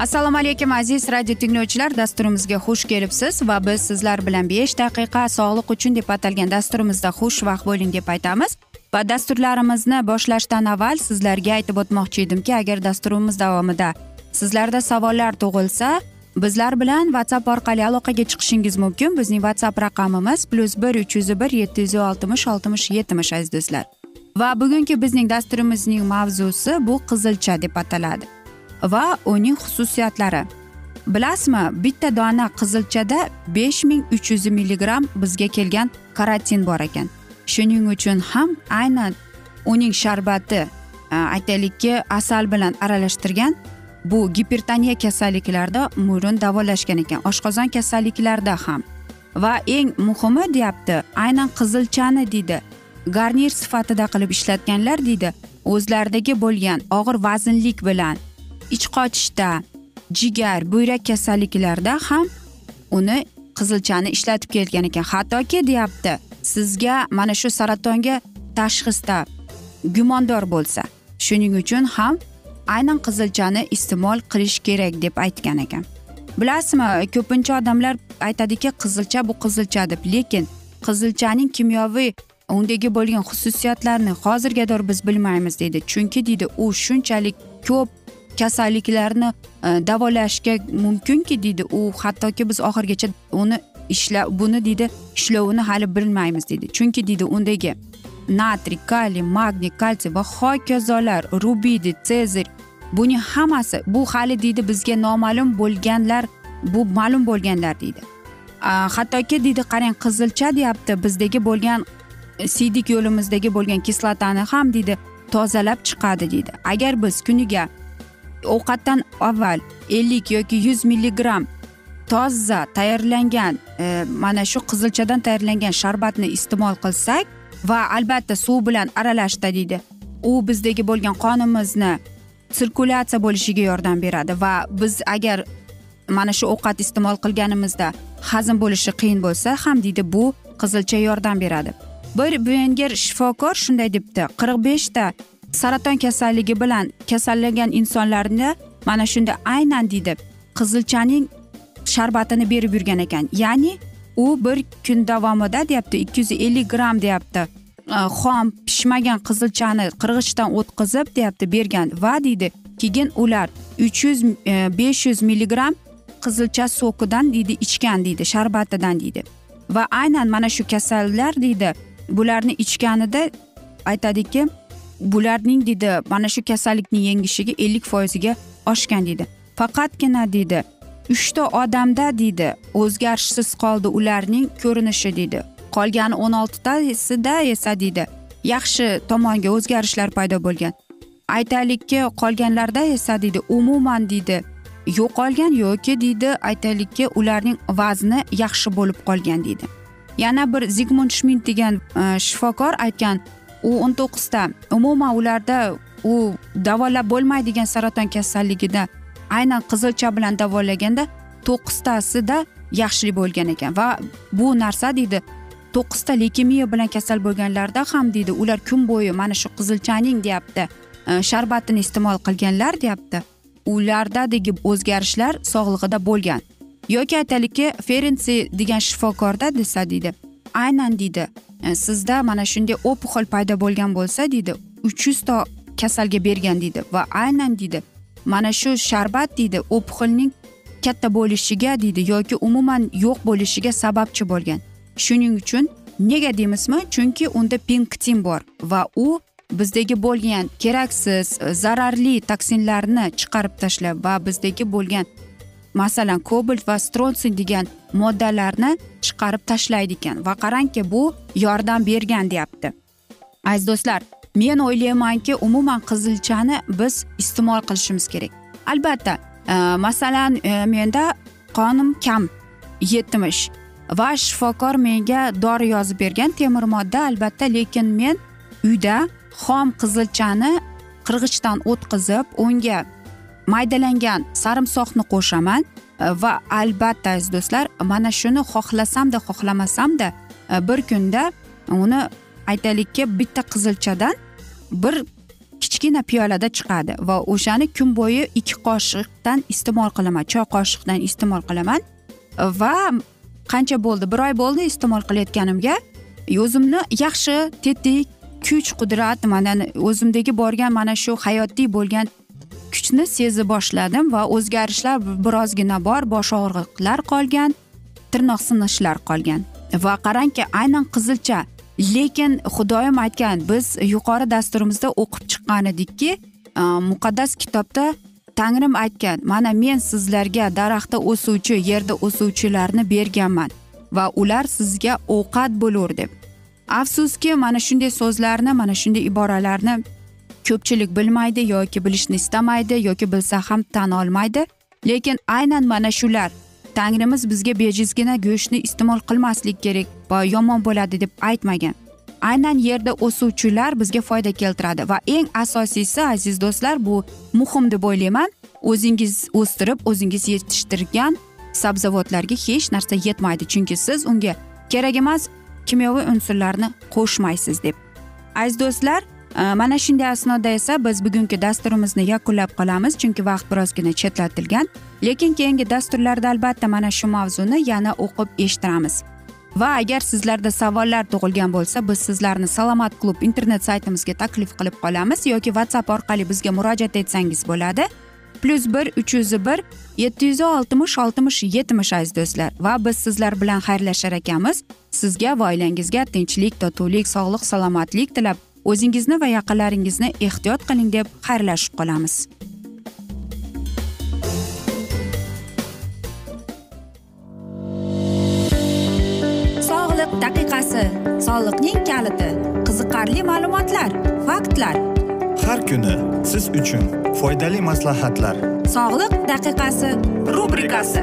assalomu alaykum aziz radio tinglovchilar. Dasturimizga xush kelibsiz va biz sizlar bilan besh daqiqa sog'liq uchun deb atalgan dasturimizda xushvaqt bo'ling deb aytamiz. Va dasturlarimizni boshlashdan avval sizlarga aytib o'tmoqchi edimki agar dasturimiz davomida sizlarda savollar tug'ilsa bizlar bilan whatsapp orqali aloqaga chiqishingiz mumkin. Bizning whatsapp raqamimiz plyus bir uch yuz bir yetti yuz oltmish oltmish yetmish aziz do'stlar. Va bugungi bizning dasturimizning mavzusi bu qizilcha deb ataladi. Va uning xususiyatlari. Bilasizmi bitta dona qizilchada besh ming uch yuz milligramm bizga kelgan karotin bor ekan. Shuning uchun ham aynan uning sharbati aytaylikki asal bilan aralashtirgan bu gipertoniya kasalliklarida murun davolashgan ekan oshqozon kasalliklarida ham. Va eng muhimi deyapti aynan qizilchani deydi garnir sifatida qilib ishlatganlar deydi o'zlaridagi bo'lgan og'ir vaznlik bilan ich qochishda jigar buyrak kasalliklarida ham uni qizilchani ishlatib kelgan ekan. Hattoki deyapti sizga mana shu saratonga tashxisda gumondor bo'lsa shuning uchun ham aynan qizilchani iste'mol qilish kerak deb aytgan ekan. Bilasizmi ko'pincha odamlar aytadiki qizilcha bu qizilcha deb lekin qizilchaning kimyoviy undagi bo'lgan xususiyatlarini hozirgadir biz bilmaymiz deydi chunki deydi u shunchalik ko'p kasalliklarni e, davolashga mumkinki deydi u. Hattoki biz oxirigacha uni ishla buni deydi ishlovini hali bilmaymiz deydi chunki deydi undagi natriy kaliy magniy kalsiy va hokazolar rubidi sezir buning hammasi bu hali deydi bizga noma'lum bo'lganlar bu ma'lum bo'lganlar deydi hattoki deydi qarang qizilcha deyapti bizdagi bo'lgan siydik yo'limizdagi bo'lgan kislotani ham deydi tozalab chiqadi deydi agar biz kuniga ovqatdan avval ellik yoki yuz milligramm toza tayyorlangan e, mana shu qizilchadan tayyorlangan sharbatni iste'mol qilsak va albatta suv bilan aralashda deydi. U bizdagi bo'lgan qonimizni sirkulyatsiya bo'lishiga yordam beradi va biz agar mana shu ovqat iste'mol qilganimizda hazm bo'lishi qiyin bo'lsa ham deydi bu qizilcha yordam beradi. Bir venger shifokor shunday debdi qirq beshta saraton kasalligi bilan kasallangan insonlarni mana shunda aynan deydi qizilchaning sharbatini berib yurgan ekan. Ya'ni u bir kun davomida deyapti ikki yuz ellik gramm deyapti. E, xom pishmagan qizilchani qirg'ichdan o'tkazib deyapti bergan. Va deydi keyin ular uch yuz e, besh yuz milligramm qizilcha so'kidan deydi ichgan deydi sharbatidan deydi. Va aynan mana shu kasallar deydi bularni ichganida aytadiki bularning deydi mana shu kasallikni yengishiga ellik foiziga oshgan deydi faqatgina deydi uchta odamda deydi o'zgarishsiz qoldi ularning ko'rinishi deydi qolgan o'n oltitasida esa deydi yaxshi tomonga o'zgarishlar paydo bo'lgan. Aytaylikki qolganlarda esa deydi umuman deydi yo'qolgan yoki deydi aytaylikki ularning vazni yaxshi bo'lib qolgan deydi yana bir zigmund shmint degan e, shifokor aytgan u o'n to'qqizta umuman ularda u davolab bo'lmaydigan saraton kasalligida aynan qizilcha bilan davolaganda to'qqiztasida yaxshilik bo'lgan ekan. Va bu narsa deydi to'qqizta lekemiya bilan kasal bo'lganlarda ham deydi ular kun bo'yi mana shu qizilchaning deyapti e, sharbatini iste'mol qilganlar deyapti. Ulardadagi o'zgarishlar sog'lig'ida bo'lgan. Yoki aytaylikki ferensi degan shifokorda desa deydi aynan deydi E, sizda mana shunday опухоль paydo bo'lgan bo'lsa deydi uch yuzta kasalga bergan deydi va aynan deydi mana shu sharbat deydi опухольning katta bo'lishiga deydi yoki umuman yo'q bo'lishiga sababchi bo'lgan. Shuning uchun nega deymizmi? Chunki unda pinktin bor va u bizdagi bo'lgan keraksiz e, zararli toksinlarni chiqarib tashlab va bizdagi bo'lgan masalan kobalt va stronsin degan moddalarni chiqarib tashlaydi ekan va qarangki bu yordam bergan deyapti. Aziz do'stlar men o'ylaymanki umuman qizilchani biz iste'mol qilishimiz kerak. Albatta e, masalan e, menda qonim kam yetmish va shifokor menga dori yozib bergan temir modda albatta lekin men uyda xom qizilchani qirg'ichdan o'tkazib unga maydalangan sarimsoqni qo'shaman e, va albatta aziz do'stlar mana shuni xohlasamda xohlamasamda e, bir kunda uni aytaylikki bitta qizilchadan bir kichkina piyolada chiqadi va o'shani kun bo'yi ikki qoshiqdan iste'mol qilaman choy qoshiqdan iste'mol qilaman va qancha bo'ldi bir oy bo'ldi iste'mol qilayotganimga o'zimni yaxshi tetik kuch qudrat mana o'zimdagi borgan mana shu hayotiy bo'lgan kuchni seza boshladim va o'zgarishlar birozgina bor bosh og'riqlar qolgan tirnoq sinishlar qolgan. Va qarangki aynan qizilcha lekin xudoyim aytgan biz yuqori dasturimizda o'qib chiqqan edikki e, muqaddas kitobda tangrim aytgan mana men sizlarga daraxtda o'suvchi yerda o'suvchilarni berganman va ular sizga ovqat bo'lur deb. Afsuski mana shunday so'zlarni mana shunday iboralarni ko'pchilik bilmaydi yoki bilishni istamaydi yoki bilsa ham tan olmaydi. Lekin aynan mana shular. Tangrimiz bizga bejizgina go'shtni iste'mol qilmaslik kerak va yomon bo'ladi deb aytmagan. Aynan yerda o'suvchilar bizga foyda keltiradi va eng asosiysi aziz do'stlar bu muhim deb o'ylayman. O'zingiz o'stirib o'zingiz yetishtirgan sabzavotlarga hech narsa yetmaydi chunki siz unga kerak emas kimyoviy unsurlarni qo'shmaysiz deb. Aziz do'stlar Э, mana shunday asnoda esa biz bugungi dasturimizni yakunlab qolamiz chunki vaqt birozgina chetlatilgan. Lekin keyingi dasturlarda albatta mana shu mavzuni yana o'qib eshittiramiz. Va agar sizlarda savollar tug'ilgan bo'lsa biz sizlarni salomat klub internet saytimizga taklif qilib qolamiz yoki whatsapp orqali bizga murojaat etsangiz bo'ladi. Plyus bir uch yuz bir yetti yuz oltmish oltmish yetmish aziz do'stlar. Va biz sizlar bilan xayrlashar ekanmiz. Sizga va oilangizga tinchlik totuvlik sog'lik salomatlik tilab o'zingizni va yaqinlaringizni ehtiyot qiling deb xayrlashib qolamiz. Sog'liq daqiqasi soliqning kaliti qiziqarli ma'lumotlar faktlar. Har kuni siz uchun foydali maslahatlar. Sog'liq daqiqasi rubrikasi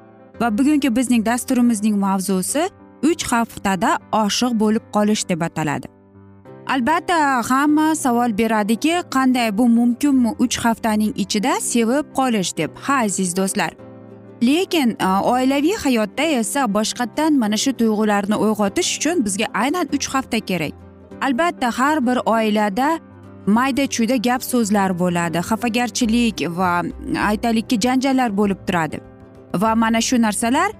Va bugungi bizning dasturimizning mavzusi uch haftada oshiq bo'lib qolish deb ataladi. Albatta hamma savol beradiki qanday bu mumkinmi uch haftaning ichida sevib qolish deb ha aziz do'stlar. Lekin e, oilaviy hayotda esa boshqatdan mana shu tuyg'ularni uyg'otish uchun bizga aynan uch hafta kerak. Albatta har bir oilada mayda chuyda gap so'zlar bo'ladi xafagarchilik va e, aytaylikki janjallar bo'lib turadi. Va mana shu narsalar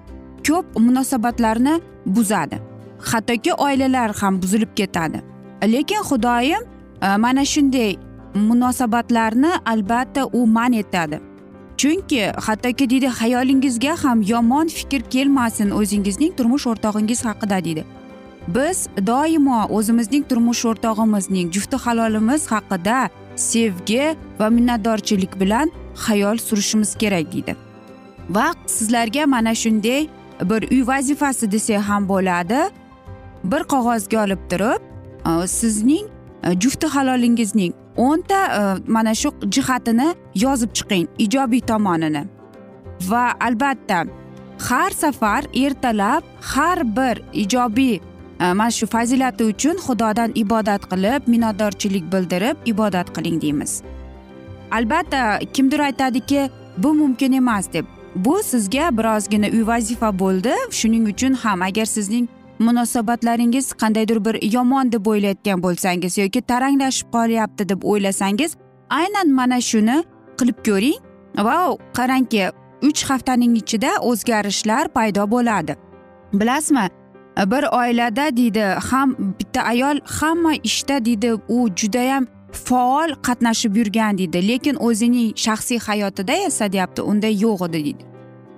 ko'p munosabatlarni buzadi. Hattoki oilalar ham buzilib ketadi. Lekin xudoyim e, mana shunday munosabatlarni albatta u man etadi. Chunki hattoki deydi xayolingizga ham yomon fikr kelmasin o'zingizning turmush o'rtog'ingiz haqida deydi biz doimo o'zimizning turmush o'rtog'imizning jufti halolimiz haqida sevgi va minnatdorchilik bilan xayol surishimiz kerak deydi va sizlarga mana shunday bir uy vazifasi desak ham bo'ladi. Bir qog'ozga olib turib e, sizning e, jufti halolingizning o'nta e, mana shu jihatini yozib chiqing ijobiy tomonini. Va albatta har safar ertalab har bir ijobiy mana shu fazilati uchun xudodan ibodat qilib minnatdorchilik bildirib ibodat qiling deymiz. Albatta kimdir aytadiki bu mumkin emas deb bu sizga birozgina uy vazifa bo'ldi. Shuning uchun ham agar sizning munosabatlaringiz qandaydir bir yomon deb o'ylayotgan bo'lsangiz yoki taranglashib qolyapti deb o'ylasangiz aynan mana shuni qilib ko'ring. Va qarangki uch haftaning ichida o'zgarishlar paydo bo'ladi. Bilasizmi bir oilada deydi ham bitta ayol hamma ishda deydi u judayam faol qatnashib yurgan deydi. Lekin o'zining shaxsiy hayotida esa deyapti unday yo'q edi deydi.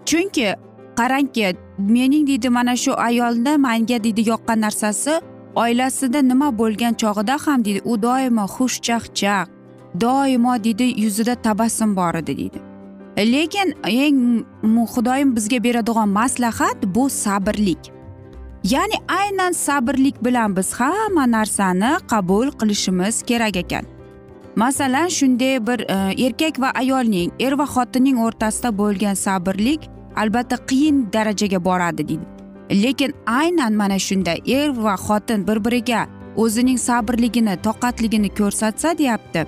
Chunki qarangki mening deydi mana shu ayolni manga deydi yoqqan narsasi oilasida nima bo'lgan chog'ida ham deydi u doimo xushchaqchaq doimo deydi yuzida tabassum bor edi deydi. Lekin eng xudoyim bizga beradigan maslahat bu sabrlik. Ya'ni aynan sabrlik bilan biz hamma narsani qabul qilishimiz kerak ekan. Masalan shunday bir e, erkak va ayolning er va xotinning o'rtasida bo'lgan sabrlik albatta qiyin darajaga boradi deydi. Lekin aynan mana shunda er va xotin bir biriga o'zining sabrligini toqatligini ko'rsatsa deyapti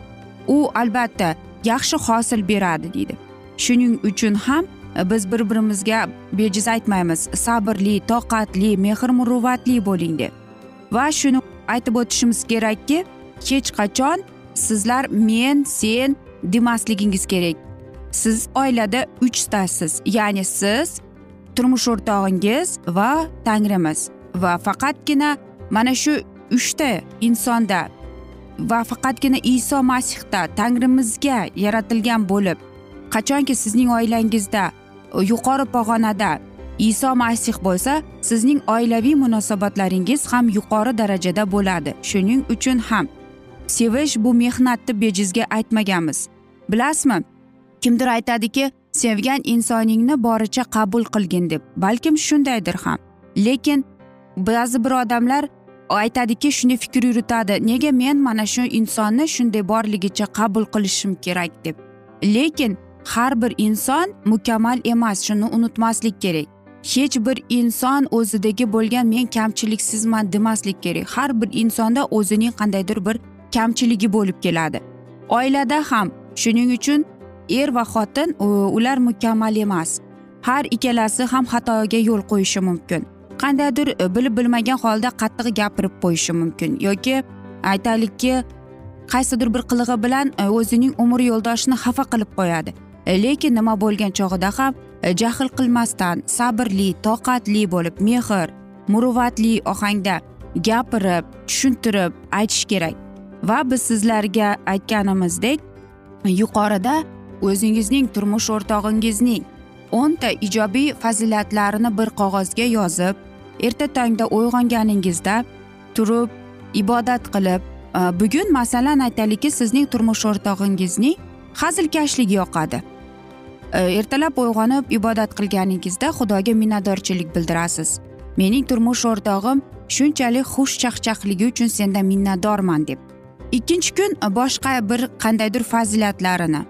u albatta yaxshi hosil beradi deydi. Shuning uchun ham biz bir birimizga bejiz aytmaymiz. Sabrli toqatli mehr muruvvatli bo'ling deb va shuni aytib o'tishimiz kerakki hech qachon sizlar men sen demasligingiz kerak. Siz oilada uchtasiz ya'ni siz turmush o'rtog'ingiz va tangrimiz. Va faqatgina mana shu uchta insonda va faqatgina iso masihda tangrimizga yaratilgan bo'lib qachonki sizning oilangizda yuqori pog'onada. Iso masih bo'lsa sizning oilaviy munosabatlaringiz ham yuqori darajada bo'ladi shuning uchun ham. Sevish bu mehnat deb bejizga aytmaganmiz. Bilasizmi? Kimdir aytadiki sevgan insoningni boricha qabul qilgin deb balkim shundaydir ham. Lekin ba'zi bir odamlar aytadiki shunday fikr yuritadi nega men mana shu insonni shunday borligicha qabul qilishim kerak deb. Lekin har bir inson mukammal emas shuni unutmaslik kerak. Hech bir inson o'zidagi bo'lgan men kamchiliksizman demaslik kerak. Har bir insonda o'zining qandaydir bir kamchiligi bo'lib keladi. Oilada ham shuning uchun er va xotin ular mukammal emas. Har ikkalasi ham xatoga yo'l qo'yishi mumkin. Qandaydir e, bilib bilmagan holda qattiq gapirib qo'yishi mumkin. Yoki aytaylikki qaysidir bir qilig'i bilan e, o'zining umr yo'ldoshini xafa qilib qo'yadi. Lekin nima bo'lgan chog'ida ham e, jahl qilmasdan sabrli toqatli bo'lib mehr muruvvatli ohangda gapirib tushuntirib aytish kerak. Va biz sizlarga aytganimizdek yuqorida o'zingizning turmush o'rtog'ingizning o'nta ijobiy fazilatlarini bir qog'ozga yozib erta tongda uyg'onganingizda turib ibodat qilib e, bugun masalan aytaylikki sizning turmush o'rtog'ingizning hazilkashligi yoqadi. Э, ertalab uyg'onib ibodat qilganingizda xudoga minnatdorchilik bildirasiz. Mening turmush o'rtog'im shunchalik xushchaqchaqligi uchun sendan minnatdorman deb. Ikkinchi kun boshqa bir qandaydir fazilatlarini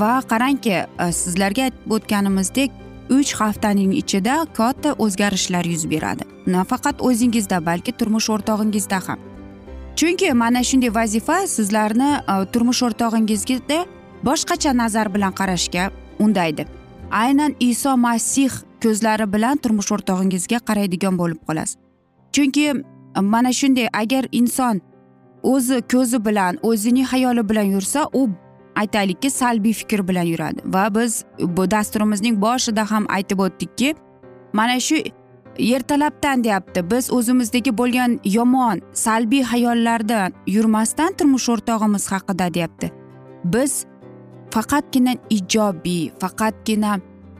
va qarangki e, sizlarga aytib o'tganimizdek uch haftaning ichida katta o'zgarishlar yuz beradi. Nafaqat o'zingizda balki turmush o'rtog'ingizda ham. Chunki mana shunday vazifa sizlarni e, turmush o'rtog'ingizga boshqacha nazar bilan qarashga undaydi. Aynan iso masih ko'zlari bilan turmush o'rtog'ingizga qaraydigan bo'lib qolasiz. Chunki e, mana shunday agar inson o'zi ko'zi bilan o'zining xayoli bilan yursa u aytaylikki salbiy fikr bilan yuradi. Va biz bu dasturimizning boshida ham aytib o'tdikki mana shu ertalabdan deyapti biz o'zimizdagi bo'lgan yomon salbiy xayollardan yurmasdan turmush o'rtog'imiz haqida deyapti. Biz faqatgina ijobiy faqatgina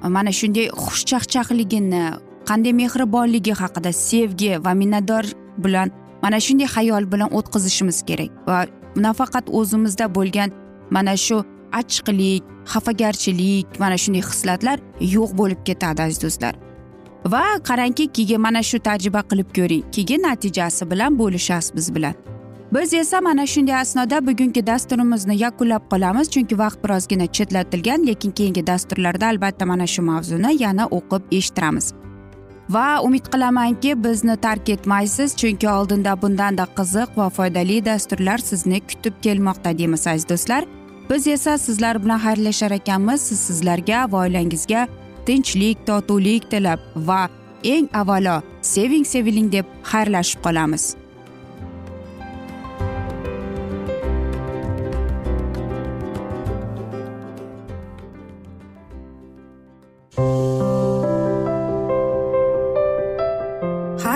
e, mana shunday xushchaqchaqligini qanday mehribonligi haqida sevgi va minnatdor bilan mana shunday xayol bilan o'tkazishimiz kerak. Va nafaqat o'zimizda bo'lgan mana shu achchiqlik xafagarchilik mana shunday hislatlar yo'q bo'lib ketadi aziz do'stlar. Va qarangki keyin mana shu tajriba qilib ko'ring. Keyin natijasi bilan bo'lishasiz biz bilan. Biz esa mana shunday asnoda bugungi dasturimizni yakunlab qolamiz chunki vaqt birozgina chetlatilgan lekin keyingi dasturlarda albatta mana shu mavzuni yana o'qib eshittiramiz. Va umid qilamanki bizni tark etmaysiz chunki oldinda bundanda qiziq va foydali dasturlar sizni kutib kelmoqda deymiz aziz do'stlar. Biz esa sizlar bilan xayrlashar ekanmiz. Siz sizlarga va oilangizga tinchlik totuvlik tilab va eng avvalo seving seviling deb xayrlashib qolamiz.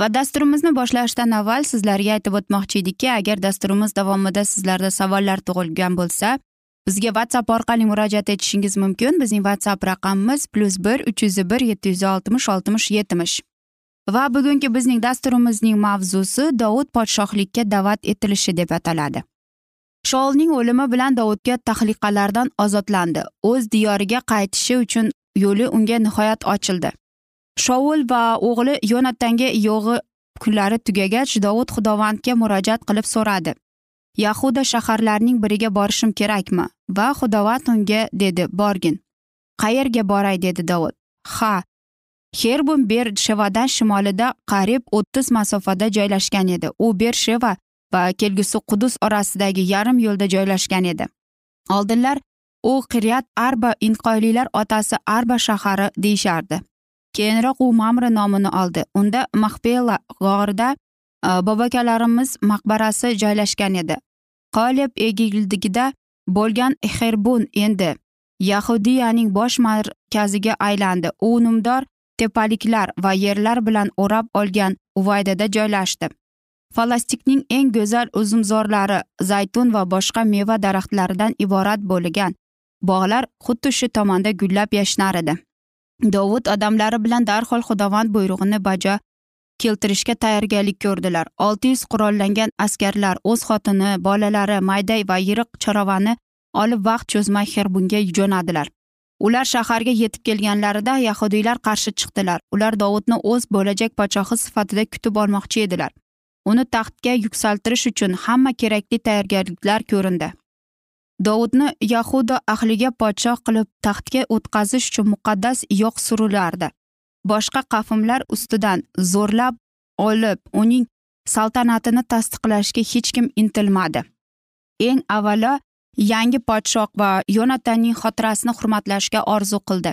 Va dasturimizni boshlashdan avval sizlarga aytib o'tmoqchi edikki agar dasturimiz davomida sizlarda savollar tug'ilgan bo'lsa bizga whatsapp orqali murojaat etishingiz mumkin. Bizning whatsapp raqamimiz plyus bir uch yuz bir yetti yuz oltmish oltmish yetmish. Va bugungi bizning dasturimizning mavzusi dovud podshohlikka da'vat etilishi deb ataladi. Shoulning o'limi bilan dovudga tahliqalardan ozodlandi. O'z diyoriga qaytishi uchun yo'li unga nihoyat ochildi. Shoul va o'g'li yonatanga yo'g'i kunlari tugagach dovud xudovandga murojaat qilib so'radi. Yahuda shaharlarining biriga borishim kerakmi? Va xudovand unga dedi borgin. Qayerga boray? dedi dovud. Ha herbum ber shevadan shimolida qariyb o'ttiz masofada joylashgan edi. U ber sheva va kelgusi qudus orasidagi yarim yo'lda joylashgan edi. Oldinlar u qiryat arba inqoyliylar otasi arba shahari deyishardi. Keyinroq u mamra nomini oldi. Unda mahbela g'orida e, bobokalarimiz maqbarasi joylashgan edi. Qolib egildigida bo'lgan xerbun endi yahudiyaning bosh markaziga aylandi. U numdor tepaliklar va yerlar bilan o'rab olgan uvaydada joylashdi. Falastikning eng go'zal uzumzorlari zaytun va boshqa meva daraxtlaridan iborat bo'lgan bog'lar xuddi shu tomonda gullab yashnar edi. Dovud odamlari bilan darhol xudovand buyrug'ini bajo keltirishga tayyorgarlik ko'rdilar. Olti yuz qurollangan askarlar o'z xotini bolalari mayday va yirik choravani olib vaqt cho'zmay xerbunga jo'nadilar. Ular shaharga yetib kelganlarida yahudiylar qarshi chiqdilar. Ular dovudni o'z bo'lajak podshohi sifatida kutib olmoqchi edilar. Uni taxtga yuksaltirish uchun hamma kerakli tayyorgarliklar ko'rindi. Dovudni yahuda ahliga podshoh qilib taxtga o'tqazish uchun muqaddas yoq surilardi boshqa qavmlar ustidan zo'rlab olib uning saltanatini tasdiqlashga hech kim intilmadi. Eng avvalo yangi podshoh va yonatanning xotirasini hurmatlashga orzu qildi.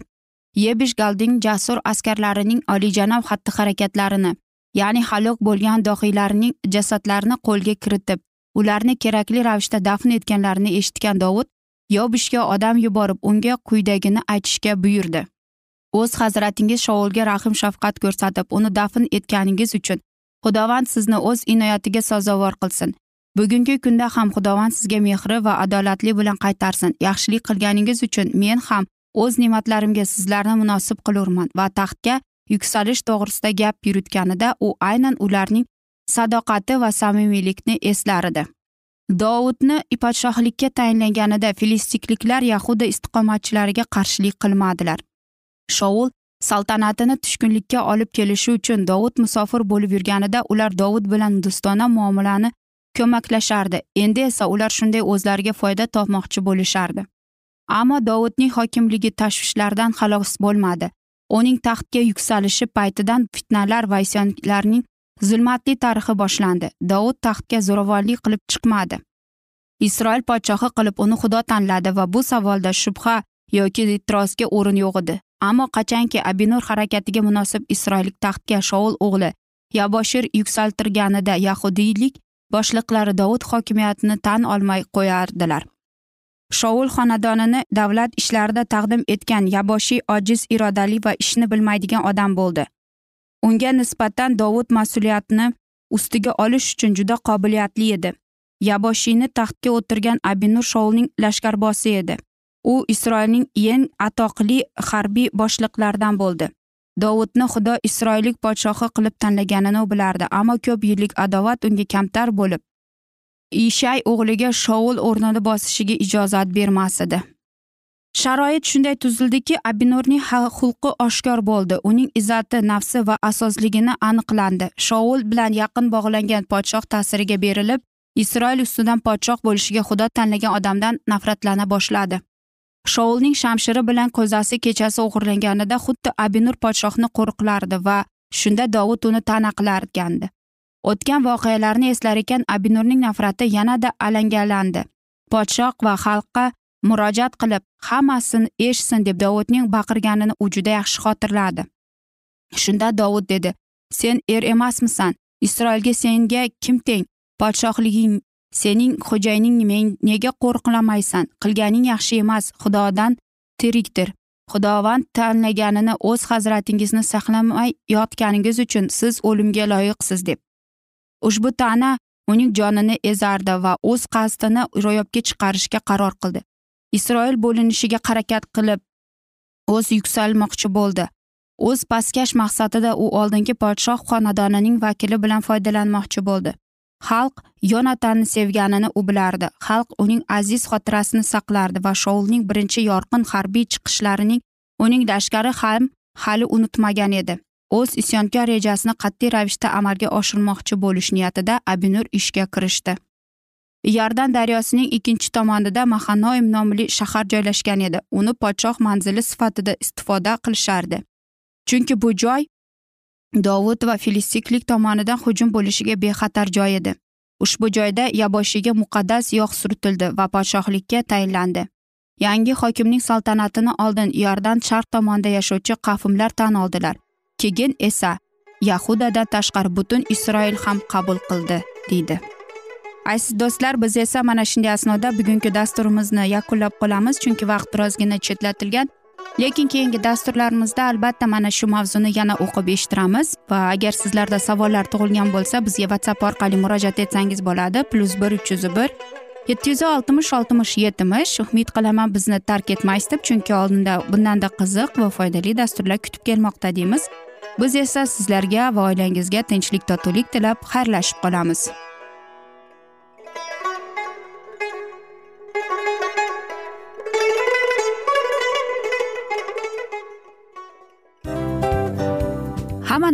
Yebish galding jasur askarlarining olijanob xatti harakatlarini ya'ni halok bo'lgan dohiylarning jasadlarini qo'lga kiritib ularni kerakli ravishda dafn etganlarini eshitgan dovud yobishga odam yuborib unga quyidagini aytishga buyurdi. O'z hazratingiz shoulga rahm shafqat ko'rsatib uni dafn etganingiz uchun xudovand sizni o'z inoyatiga sazovor qilsin. Bugungi kunda ham xudovand sizga mehri va adolatli bilan qaytarsin. Yaxshilik qilganingiz uchun men ham o'z ne'matlarimga sizlarni munosib qilurman va taxtga yuksalish to'g'risida gap yuritganida u aynan ularning sadoqati va samimiylikni eslar edi dovudni podshohlikka tayinlaganida filistikliklar yahuda istiqomatchilariga qarshilik qilmadilar. Shoul saltanatini tushkunlikka olib kelishi uchun dovud musofir bo'lib yurganida ular dovud bilan do'stona muomalani ko'maklashardi. Endi esa ular shunday o'zlariga foyda topmoqchi bo'lishardi. Ammo dovudning hokimligi tashvishlardan xalos bo'lmadi. Uning taxtga yuksalishi paytidan fitnalar va isyonlarning zulmatli tarixi boshlandi. Dovud taxtga zo'ravonlik qilib chiqmadi. Isroil podshohi qilib uni xudo tanladi va bu savolda shubha yoki e'tirozga o'rin yo'q edi. Ammo qachonki abinur harakatiga munosib isroillik taxtga shoul o'g'li yaboshir yuksaltirganida yahudiylik boshliqlari dovud hokimiyatini tan olmay qo'yardilar. Shoul xonadonini davlat ishlarida taqdim etgan yaboshiy ojiz irodali va ishni bilmaydigan odam bo'ldi. Unga nisbatan dovud mas'uliyatni ustiga olish uchun juda qobiliyatli edi. Yaboshiyni taxtga o'tirgan abinur shoulning lashkarbosi edi. U isroilning eng atoqli harbiy boshliqlaridan bo'ldi. Dovudni xudo isroillik podshohi qilib tanlaganini u bilardi ammo ko'p yillik adovat unga kamtar bo'lib ishay o'g'liga shoul o'rnini bosishiga ijozat bermas edi. Sharoit shunday tuzildiki abinurning xulqi oshkor bo'ldi. Uning izzati nafsi va asosligini aniqlandi. Shovul bilan yaqin bog'langan podshoh ta'siriga berilib isroil ustidan podshoh bo'lishiga xudo tanlagan odamdan nafratlana boshladi. Shoulning shamshiri bilan ko'zasi kechasi o'g'irlanganida xuddi abinur podshohni qo'riqlardi va shunda dovud uni ta'na qilargandi o'tgan voqealarni eslar ekan abinurning nafrati yanada alangalandi. Podshoh va xalqqa murojaat qilib hammasini eshitsin deb dovudning baqirganini u juda yaxshi xotirladi. Shunda dovud dedi sen er emasmisan isroilga senga kim teng? Podshohliging sening xo'jayining men nega qo'riqlamaysan qilganing yaxshi emas xudodan tirikdir. Xudovand tanlaganini o'z hazratingizni saqlamay yotganingiz uchun siz o'limga loyiqsiz deb. Ushbu ta'na uning jonini ezardi va o'z qasdini ro'yobga chiqarishga qaror qildi. Isroil bo'linishiga harakat qilib o'z yuksalmoqchi bo'ldi. O'z pastkash maqsadida u oldingi podshoh xonadonining vakili bilan foydalanmoqchi bo'ldi. Xalq yonatanni sevganini u bilardi. Xalq uning aziz xotirasini saqlardi va shoulning birinchi yorqin harbiy chiqishlarining uning lashkari ham hali unutmagan edi. O'z isyonkor rejasini qat'iy ravishda amalga oshirmoqchi bo'lish niyatida abinur ishga kirishdi. Iordan daryosining ikkinchi tomonida mahanoim nomli shahar joylashgan edi. Uni podshoh manzili sifatida istifoda qilishardi. Chunki bu joy dovud va filistiklik tomonidan hujum bo'lishiga bexatar joy edi. Ushbu joyda yaboshiga muqaddas yog' surtildi va podshohlikka tayinlandi. Yangi hokimning saltanatini oldin yordan sharq tomonida yashovchi qavmlar tan oldilar. Keyin esa yahudadan tashqari butun isroil ham qabul qildi deydi. Aziz do'stlar biz esa mana shunday asnoda bugungi dasturimizni yakunlab qolamiz chunki vaqt birozgina chetlatilgan. Lekin keyingi dasturlarimizda albatta mana shu mavzuni yana o'qib eshittiramiz va agar sizlarda savollar tug'ilgan bo'lsa bizga whatsapp orqali murojaat etsangiz bo'ladi. Plyus bir uch yuz bir yetti yuz oltmish oltmish yetmish. Umid qilaman bizni tark etmaysiz deb chunki oldinda bundanda qiziq va foydali dasturlar kutib kelmoqda deymiz. Biz esa sizlarga va oilangizga tinchlik totuvlik tilab xayrlashib qolamiz.